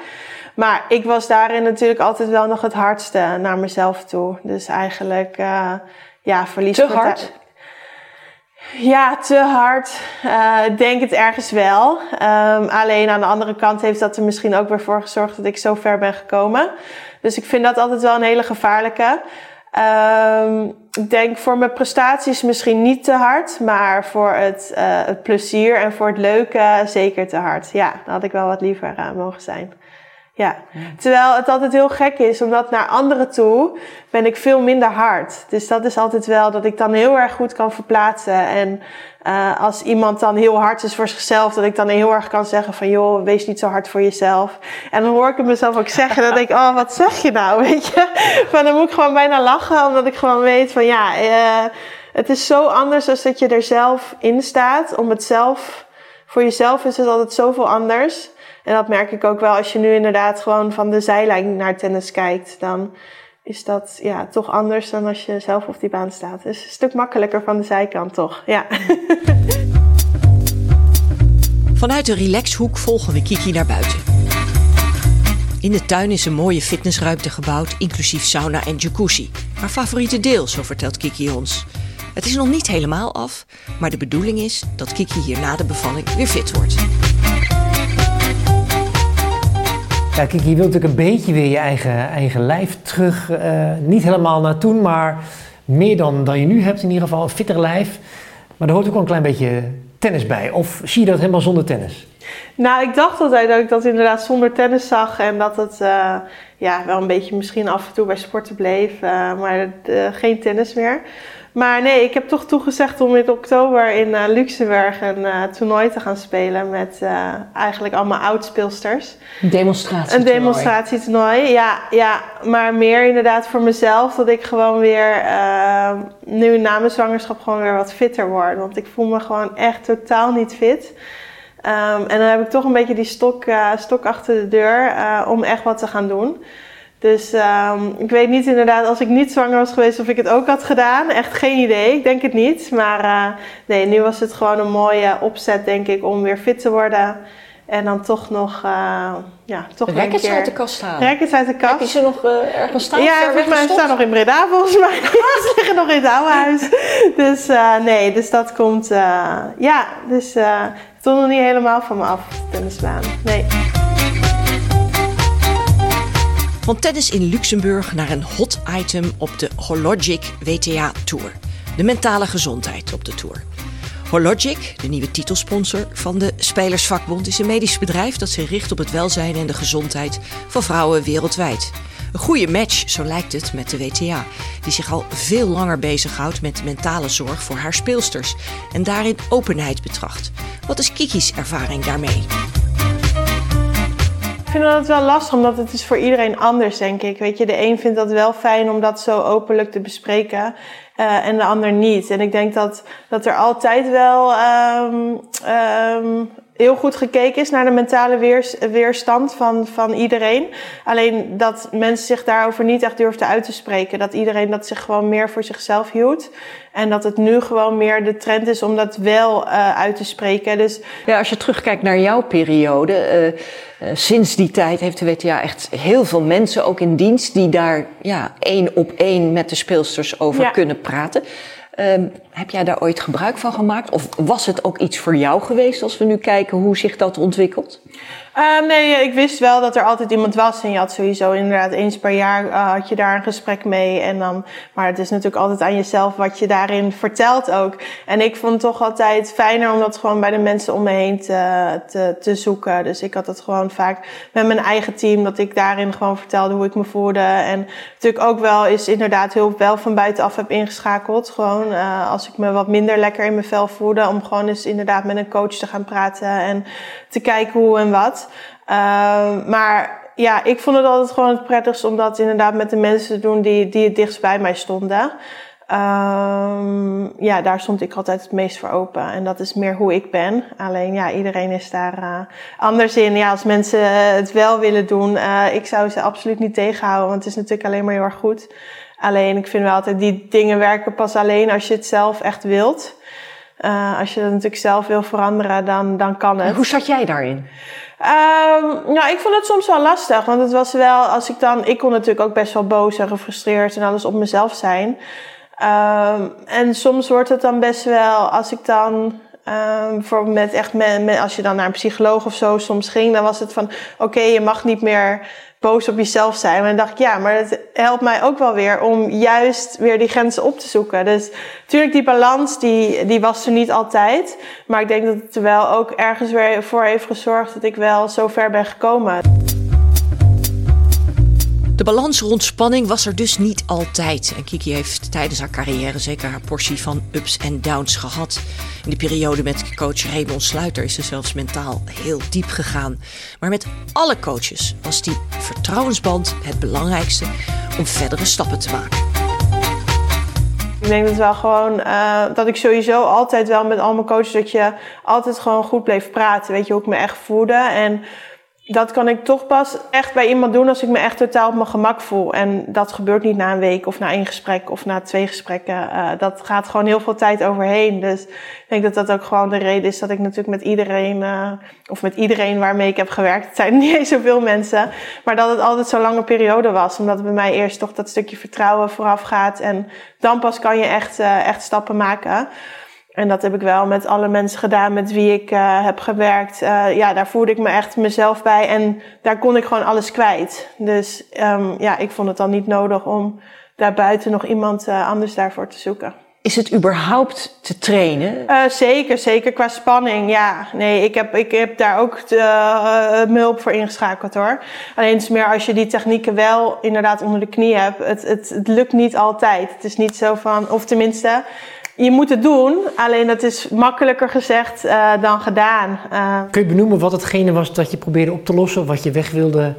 Maar ik was daarin natuurlijk altijd wel nog het hardste naar mezelf toe. Dus eigenlijk, uh, ja, verlies. Te hard? Ja, te hard. Uh, ik denk het ergens wel. Um, alleen aan de andere kant heeft dat er misschien ook weer voor gezorgd dat ik zo ver ben gekomen. Dus ik vind dat altijd wel een hele gevaarlijke. Um, ik denk voor mijn prestaties misschien niet te hard, maar voor het, uh, het plezier en voor het leuke zeker te hard. Ja, dan had ik wel wat liever mogen zijn. Ja. Terwijl het altijd heel gek is, omdat naar anderen toe ben ik veel minder hard. Dus dat is altijd wel dat ik dan heel erg goed kan verplaatsen. En uh, als iemand dan heel hard is voor zichzelf, dat ik dan heel erg kan zeggen van joh, wees niet zo hard voor jezelf. En dan hoor ik het mezelf ook zeggen, dat ik, oh, wat zeg je nou, weet je? Maar dan moet ik gewoon bijna lachen, omdat ik gewoon weet van ja, uh, het is zo anders als dat je er zelf in staat. Om het zelf, voor jezelf is het altijd zoveel anders. En dat merk ik ook wel als je nu inderdaad gewoon van de zijlijn naar tennis kijkt. Dan is dat ja, toch anders dan als je zelf op die baan staat. Dus een stuk makkelijker van de zijkant toch, ja. Vanuit de relaxhoek volgen we Kiki naar buiten. In de tuin is een mooie fitnessruimte gebouwd, inclusief sauna en jacuzzi. Haar favoriete deel, zo vertelt Kiki ons. Het is nog niet helemaal af, maar de bedoeling is dat Kiki hier na de bevalling weer fit wordt. Kiki, je wilt natuurlijk een beetje weer je eigen, eigen lijf terug. Uh, niet helemaal naar toen, maar meer dan, dan je nu hebt in ieder geval. Een fitter lijf. Maar er hoort ook wel een klein beetje tennis bij. Of zie je dat helemaal zonder tennis? Nou, ik dacht altijd dat ik dat inderdaad zonder tennis zag. En dat het uh, ja, wel een beetje misschien af en toe bij sporten bleef. Uh, maar geen tennis meer. Maar nee, ik heb toch toegezegd om in oktober in uh, Luxemburg een uh, toernooi te gaan spelen met uh, eigenlijk allemaal oudspeelsters. Een demonstratie. Een demonstratietoernooi, ja, ja. Maar meer inderdaad voor mezelf, dat ik gewoon weer nu na mijn zwangerschap gewoon weer wat fitter word. Want ik voel me gewoon echt totaal niet fit. Um, en dan heb ik toch een beetje die stok, stok achter de deur om echt wat te gaan doen. Dus um, ik weet niet inderdaad, als ik niet zwanger was geweest, of ik het ook had gedaan. Echt geen idee, ik denk het niet. Maar uh, nee, nu was het gewoon een mooie opzet, denk ik, om weer fit te worden. En dan toch nog, uh, ja, toch Rackets een keer... uit de kast halen. Rackets uit de kast. Heb je ze nog uh, ergens staan? Ja, volgens mij staan nog in Breda volgens mij. ze liggen nog in het oude huis. Dus uh, nee, dus dat komt, ja, dus het stond nog niet helemaal van me af, tennisbaan. Nee. Van tennis in Luxemburg naar een hot item op de Hologic WTA Tour. De mentale gezondheid op de Tour. Hologic, de nieuwe titelsponsor van de Spelersvakbond, is een medisch bedrijf dat zich richt op het welzijn en de gezondheid van vrouwen wereldwijd. Een goede match, zo lijkt het, met de WTA, die zich al veel langer bezighoudt met mentale zorg voor haar speelsters en daarin openheid betracht. Wat is Kiki's ervaring daarmee? Ik vind dat wel lastig, omdat het is voor iedereen anders, denk ik. Weet je, de een vindt dat wel fijn om dat zo openlijk te bespreken. Uh, en de ander niet. En ik denk dat, dat er altijd wel um, um, heel goed gekeken is naar de mentale weers, weerstand van, van iedereen. Alleen dat mensen zich daarover niet echt durfden uit te spreken. Dat iedereen dat zich gewoon meer voor zichzelf hield. En dat het nu gewoon meer de trend is om dat wel uh, uit te spreken. Dus... Ja, als je terugkijkt naar jouw periode. Uh, uh, sinds die tijd heeft de WTA echt heel veel mensen ook in dienst. die daar ja, één op één met de speelsters over ja. kunnen praten. Um, heb jij daar ooit gebruik van gemaakt? Of was het ook iets voor jou geweest als we nu kijken hoe zich dat ontwikkelt? Uh, nee, ik wist wel dat er altijd iemand was. En je had sowieso inderdaad eens per jaar uh, had je daar een gesprek mee. En dan, maar het is natuurlijk altijd aan jezelf wat je daarin vertelt ook. En ik vond het toch altijd fijner om dat gewoon bij de mensen om me heen te, te, zoeken. Dus ik had het gewoon vaak met mijn eigen team. Dat ik daarin gewoon vertelde hoe ik me voelde. En natuurlijk ook wel is inderdaad hulp wel van buitenaf heb ingeschakeld. Gewoon uh, als ik me wat minder lekker in mijn vel voelde. Om gewoon eens inderdaad met een coach te gaan praten. En te kijken hoe en wat. Uh, maar ja, ik vond het altijd gewoon het prettigst om dat inderdaad met de mensen te doen die, die het dichtst bij mij stonden. Um, ja, daar stond ik altijd het meest voor open. En dat is meer hoe ik ben. Alleen ja, iedereen is daar uh, anders in. Ja, als mensen het wel willen doen, uh, ik zou ze absoluut niet tegenhouden. Want het is natuurlijk alleen maar heel erg goed. Alleen ik vind wel altijd die dingen werken pas alleen als je het zelf echt wilt. Uh, als je dat natuurlijk zelf wil veranderen, dan, dan kan het. Hoe zat jij daarin? Um, nou, ik vond het soms wel lastig. Want het was wel, als ik dan... Ik kon natuurlijk ook best wel boos en gefrustreerd en alles op mezelf zijn. Um, en soms wordt het dan best wel, als ik dan... Um, bijvoorbeeld met echt met, als je dan naar een psycholoog of zo soms ging, dan was het van: oké, je mag niet meer boos op jezelf zijn. Maar dan dacht ik, ja, maar het helpt mij ook wel weer om juist weer die grenzen op te zoeken. Dus natuurlijk, die balans, die, die was er niet altijd. Maar ik denk dat het er wel ook ergens weer voor heeft gezorgd dat ik wel zo ver ben gekomen. De balans rond spanning was er dus niet altijd. En Kiki heeft tijdens haar carrière zeker haar portie van ups en downs gehad. In de periode met coach Raymond Sluiter is ze zelfs mentaal heel diep gegaan. Maar met alle coaches was die vertrouwensband het belangrijkste om verdere stappen te maken. Ik denk dat wel gewoon uh, dat ik sowieso altijd wel met al mijn coaches dat je altijd gewoon goed bleef praten. Weet je hoe ik me echt voelde en dat kan ik toch pas echt bij iemand doen als ik me echt totaal op mijn gemak voel. En dat gebeurt niet na een week of na één gesprek of na twee gesprekken. Uh, dat gaat gewoon heel veel tijd overheen. Dus ik denk dat dat ook gewoon de reden is dat ik natuurlijk met iedereen, uh, of met iedereen waarmee ik heb gewerkt, het zijn niet eens zoveel mensen, maar dat het altijd zo'n lange periode was. Omdat bij mij eerst toch dat stukje vertrouwen vooraf gaat en dan pas kan je echt, uh, echt stappen maken. En dat heb ik wel met alle mensen gedaan met wie ik uh, heb gewerkt. Uh, ja, daar voelde ik me echt mezelf bij en daar kon ik gewoon alles kwijt. Dus um, ja, ik vond het dan niet nodig om daarbuiten nog iemand uh, anders daarvoor te zoeken. Is het überhaupt te trainen? zeker, zeker qua spanning. Ja, nee, ik heb, ik heb daar ook de, mijn hulp voor ingeschakeld hoor. Alleen het is meer als je die technieken wel inderdaad onder de knie hebt. Het, het, het lukt niet altijd. Het is niet zo van, of tenminste je moet het doen, alleen dat is makkelijker gezegd uh, dan gedaan. Uh, Kun je benoemen wat hetgene was dat je probeerde op te lossen, wat je weg wilde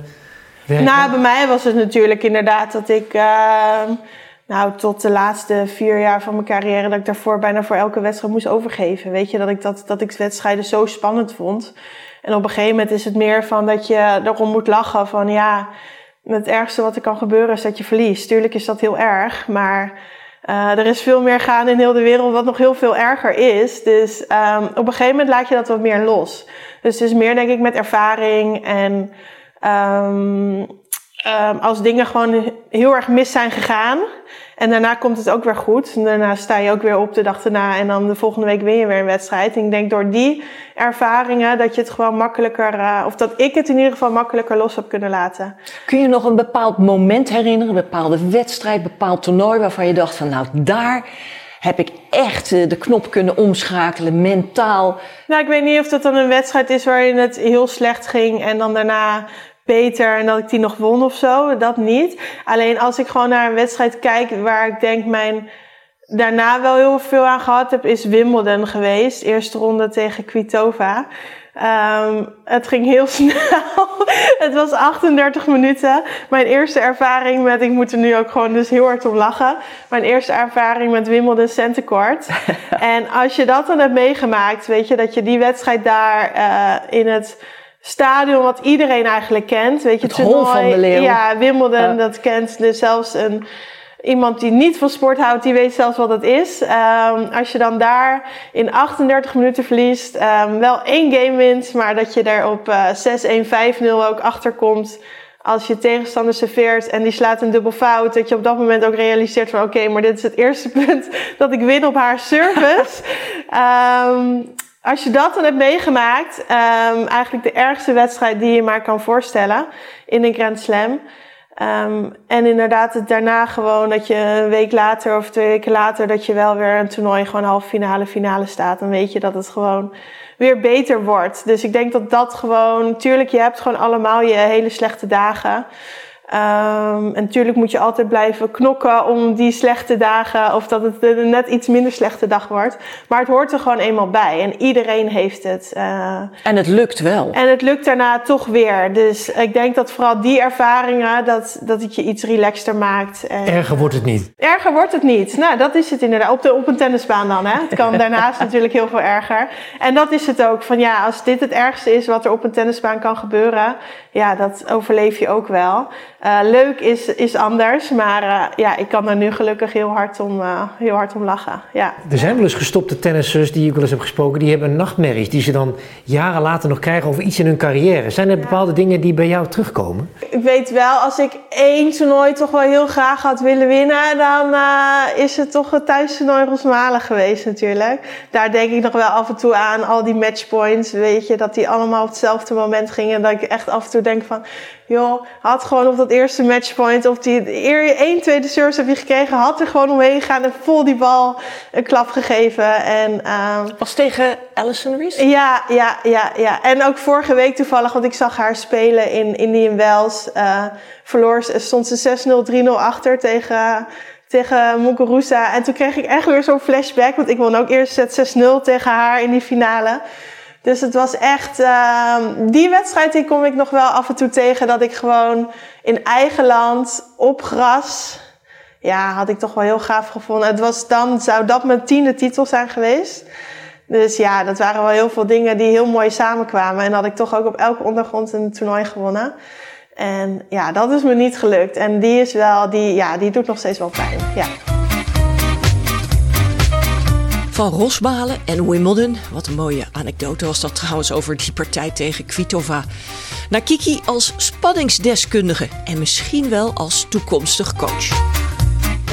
werken? Nou, bij mij was het natuurlijk inderdaad dat ik, uh, nou, tot de laatste vier jaar van mijn carrière, dat ik daarvoor bijna voor elke wedstrijd moest overgeven. Weet je, dat ik, dat, dat ik wedstrijden zo spannend vond. En op een gegeven moment is het meer van dat je erom moet lachen van ja, het ergste wat er kan gebeuren is dat je verliest. Tuurlijk is dat heel erg, maar Uh, er is veel meer gaan in heel de wereld, wat nog heel veel erger is. Dus um, op een gegeven moment laat je dat wat meer los. Dus het is meer, denk ik, met ervaring en um, um, als dingen gewoon heel erg mis zijn gegaan. En daarna komt het ook weer goed. En daarna sta je ook weer op de dag erna en dan de volgende week win je weer een wedstrijd. En ik denk door die ervaringen dat je het gewoon makkelijker, uh, of dat ik het in ieder geval makkelijker los heb kunnen laten. Kun je nog een bepaald moment herinneren, een bepaalde wedstrijd, een bepaald toernooi waarvan je dacht van nou daar heb ik echt eh, de knop kunnen omschakelen, mentaal. Nou, ik weet niet of dat dan een wedstrijd is waarin het heel slecht ging en dan daarna beter en dat ik die nog won of zo. Dat niet. Alleen als ik gewoon naar een wedstrijd kijk waar ik denk mijn daarna wel heel veel aan gehad heb, is Wimbledon geweest. Eerste ronde tegen Kvitova. Um, het ging heel snel. het was 38 minuten. Mijn eerste ervaring met, ik moet er nu ook gewoon dus heel hard om lachen. Mijn eerste ervaring met Wimbledon Centercourt. en als je dat dan hebt meegemaakt, weet je, dat je die wedstrijd daar uh, in het stadion wat iedereen eigenlijk kent. Weet je, het hol van de leeuw. Ja, Wimbledon, dat kent dus zelfs een, iemand die niet van sport houdt, die weet zelfs wat het is. Um, als je dan daar in 38 minuten verliest, um, wel één game wint, maar dat je er op uh, 6-1, 5-0 ook achter komt. Als je tegenstander serveert en die slaat een dubbel fout, dat je op dat moment ook realiseert van oké, okay, maar dit is het eerste punt dat ik win op haar service. um, als je dat dan hebt meegemaakt, um, eigenlijk de ergste wedstrijd die je maar kan voorstellen in een Grand Slam. Um, en inderdaad, het daarna gewoon dat je een week later of twee weken later, dat je wel weer een toernooi gewoon halve finale, finale staat. Dan weet je dat het gewoon weer beter wordt. Dus ik denk dat dat gewoon, tuurlijk, je hebt gewoon allemaal je hele slechte dagen. Um, en natuurlijk moet je altijd blijven knokken om die slechte dagen, of dat het een net iets minder slechte dag wordt. Maar het hoort er gewoon eenmaal bij en iedereen heeft het. Uh, en het lukt wel. En het lukt daarna toch weer. Dus ik denk dat vooral die ervaringen, dat, dat het je iets relaxter maakt. En, erger wordt het niet. Erger wordt het niet. Nou, dat is het inderdaad. Op, de, op een tennisbaan dan. Hè. Het kan daarnaast natuurlijk heel veel erger. En dat is het ook. Van ja, als dit het ergste is wat er op een tennisbaan kan gebeuren, ja, dat overleef je ook wel. Uh, leuk is, is anders, maar uh, ja, ik kan er nu gelukkig heel hard om, uh, heel hard om lachen. Ja. Er zijn wel eens gestopte tennissers die ik wel eens heb gesproken, die hebben nachtmerries die ze dan jaren later nog krijgen over iets in hun carrière. Zijn er ja. bepaalde dingen die bij jou terugkomen? Ik weet wel, als ik één toernooi toch wel heel graag had willen winnen, dan is het toch het thuistoernooi Rosmalen geweest natuurlijk. Daar denk ik nog wel af en toe aan, al die matchpoints, weet je, dat die allemaal op hetzelfde moment gingen. Dat ik echt af en toe denk van, joh, had gewoon op dat eerste matchpoint, of die één tweede service heb je gekregen, had er gewoon omheen gegaan en vol die bal een klap gegeven. En, uh, Was tegen Alison Rees? Ja, ja, ja, ja. En ook vorige week toevallig, want ik zag haar spelen in Indian Wells. Uh, verloor, stond ze 6-0, 3-0 achter tegen tegen Muguruza. En toen kreeg ik echt weer zo'n flashback, want ik won ook eerst set 6-0 tegen haar in die finale. Dus het was echt, uh, die wedstrijd die kom ik nog wel af en toe tegen. Dat ik gewoon in eigen land, op gras, ja, had ik toch wel heel gaaf gevonden. Het was dan, zou dat mijn tiende titel zijn geweest. Dus ja, dat waren wel heel veel dingen die heel mooi samenkwamen. En had ik toch ook op elke ondergrond een toernooi gewonnen. En ja, dat is me niet gelukt. En die is wel, die, ja, die doet nog steeds wel pijn. Ja. Van Rosmalen en Wimbledon, wat een mooie anekdote was dat trouwens over die partij tegen Kvitova, naar Kiki als spanningsdeskundige en misschien wel als toekomstig coach.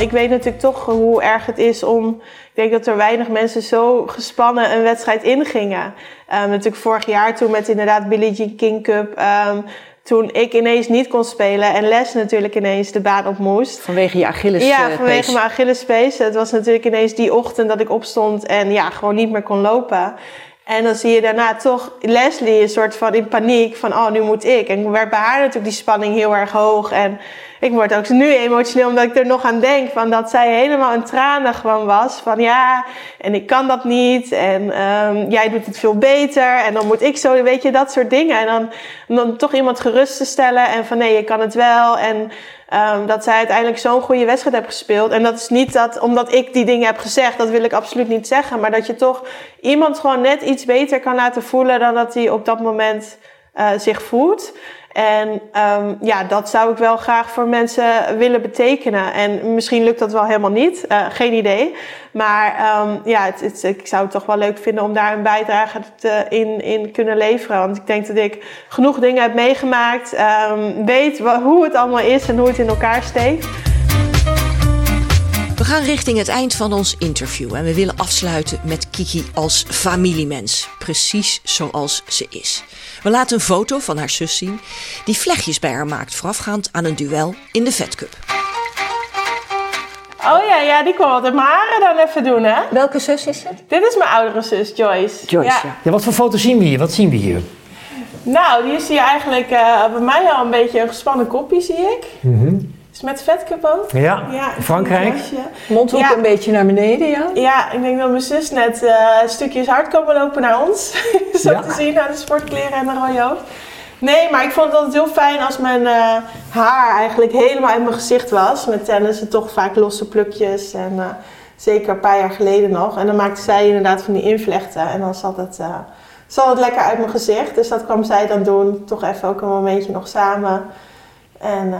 Ik weet natuurlijk toch hoe erg het is om. Ik denk dat er weinig mensen zo gespannen een wedstrijd ingingen. Um, natuurlijk vorig jaar toen met inderdaad Billie Jean King Cup. Um, toen ik ineens niet kon spelen en Les natuurlijk ineens de baan op moest. Vanwege je Achilles Ja, vanwege mijn Achillespees. Het was natuurlijk ineens die ochtend dat ik opstond en ja, gewoon niet meer kon lopen. En dan zie je daarna toch Leslie een soort van in paniek van, oh, nu moet ik. En werd bij haar natuurlijk die spanning heel erg hoog. En ik word ook nu emotioneel omdat ik er nog aan denk. Van dat zij helemaal in tranen gewoon was. Van ja, en ik kan dat niet. En um, jij doet het veel beter. En dan moet ik zo, weet je, dat soort dingen. En dan, dan toch iemand gerust te stellen. En van nee, je kan het wel. En um, dat zij uiteindelijk zo'n goede wedstrijd heeft gespeeld. En dat is niet dat, omdat ik die dingen heb gezegd. Dat wil ik absoluut niet zeggen. Maar dat je toch iemand gewoon net iets beter kan laten voelen dan dat hij op dat moment uh, zich voelt. En um, ja, dat zou ik wel graag voor mensen willen betekenen. En misschien lukt dat wel helemaal niet, uh, geen idee. Maar um, ja, het, het, ik zou het toch wel leuk vinden om daar een bijdrage te, in, in kunnen leveren. Want ik denk dat ik genoeg dingen heb meegemaakt, um, weet hoe het allemaal is en hoe het in elkaar steekt. We gaan richting het eind van ons interview en we willen afsluiten met Kiki als familiemens, precies zoals ze is. We laten een foto van haar zus zien die vlechtjes bij haar maakt voorafgaand aan een duel in de vetcup. Oh ja, ja, die kwam altijd mijn haren dan even doen, hè? Welke zus is het? Dit is mijn oudere zus, Joyce. Joyce, ja. ja. wat voor foto's zien we hier? Wat zien we hier? Nou, die zie je eigenlijk uh, bij mij al een beetje een gespannen kopje, zie ik. Mm -hmm. Is met vetcup ook. Ja, ja Frankrijk. Mondhoek ja. een beetje naar beneden, ja? Ja, ik denk dat mijn zus net uh, stukjes hard komen lopen naar ons. Zo ja. te zien aan de sportkleren en de rode hoofd. Nee, maar ik vond het altijd heel fijn als mijn uh, haar eigenlijk helemaal uit mijn gezicht was. Met tennissen toch vaak losse plukjes en uh, zeker een paar jaar geleden nog. En dan maakte zij inderdaad van die invlechten en dan zat het, uh, zat het lekker uit mijn gezicht. Dus dat kwam zij dan doen, toch even ook een momentje nog samen. En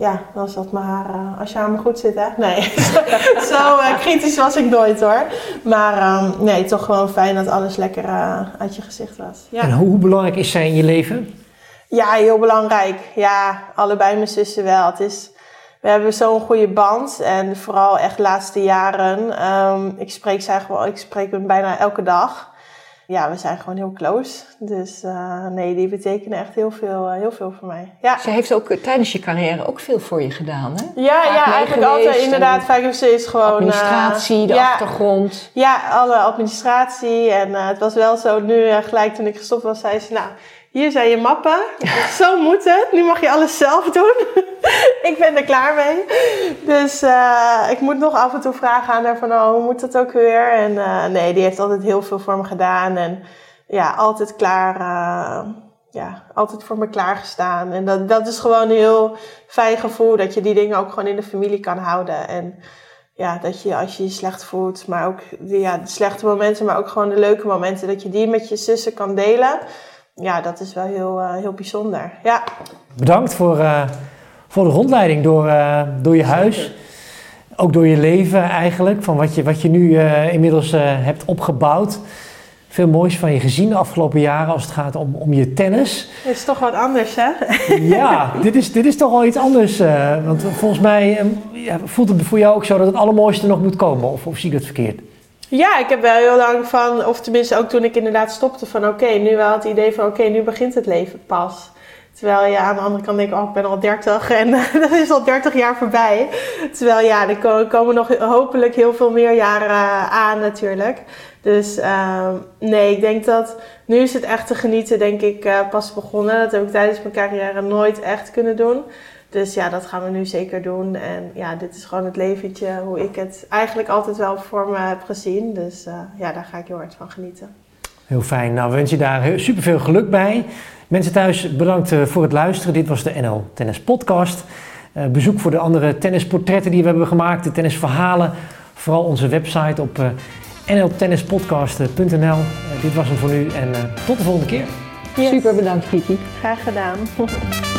ja, dan zat mijn haar, uh, als je haar me goed zit, hè? Nee, zo uh, kritisch was ik nooit hoor. Maar um, nee, toch gewoon fijn dat alles lekker uh, uit je gezicht was. Ja. En hoe belangrijk is zij in je leven? Ja, heel belangrijk. Ja, allebei mijn zussen wel. Het is, we hebben zo'n goede band en vooral echt de laatste jaren. Um, ik spreek zij gewoon, ik spreek hem bijna elke dag ja, we zijn gewoon heel close. Dus uh, nee, die betekenen echt heel veel, uh, heel veel voor mij. Ja. Ze heeft ook tijdens je carrière ook veel voor je gedaan, hè? Ja, Vaak ja eigenlijk altijd inderdaad. Ze is gewoon... Administratie, de ja, achtergrond. Ja, alle administratie. En het was wel zo, nu gelijk toen ik gestopt was, zei ze... Nou, hier zijn je mappen. Zo moet het. Nu mag je alles zelf doen. ik ben er klaar mee. Dus uh, ik moet nog af en toe vragen aan haar van, oh, hoe moet dat ook weer? En uh, nee, die heeft altijd heel veel voor me gedaan. En ja, altijd klaar, uh, ja, altijd voor me klaargestaan. En dat, dat is gewoon een heel fijn gevoel, dat je die dingen ook gewoon in de familie kan houden. En ja, dat je als je je slecht voelt, maar ook ja, de slechte momenten, maar ook gewoon de leuke momenten, dat je die met je zussen kan delen ja, dat is wel heel, uh, heel bijzonder. Ja. Bedankt voor, uh, voor de rondleiding door, uh, door je huis. Ook door je leven eigenlijk, van wat je, wat je nu inmiddels hebt opgebouwd. Veel moois van je gezien de afgelopen jaren als het gaat om, om je tennis. Het is toch wat anders, hè? ja, dit is, dit is toch wel iets anders. want volgens mij voelt het voor jou ook zo dat het allermooiste nog moet komen. Of, of zie ik dat verkeerd? Ja, ik heb wel heel lang van, of tenminste ook toen ik inderdaad stopte van oké, nu wel het idee van oké, nu begint het leven pas. Terwijl je aan de andere kant denkt, oh ik ben al 30 en dat is al 30 jaar voorbij. Terwijl ja, er komen nog hopelijk heel veel meer jaren aan natuurlijk. Dus uh, nee, ik denk dat nu is het echt te genieten, denk ik, uh, pas begonnen. Dat heb ik tijdens mijn carrière nooit echt kunnen doen. Dus ja, dat gaan we nu zeker doen. En ja, dit is gewoon het leventje hoe ik het eigenlijk altijd wel voor me heb gezien. Dus uh, ja, daar ga ik heel hard van genieten. Heel fijn. Nou, we wensen je daar super veel geluk bij. Mensen thuis, bedankt eh, voor het luisteren. Dit was de NL Tennis Podcast. Uh, bezoek voor de andere tennisportretten die we hebben gemaakt, de tennisverhalen. Vooral onze website op uh, nltennispodcast.nl. dit was hem voor nu en tot de volgende keer. Yes. Super bedankt, Kiki. Graag gedaan.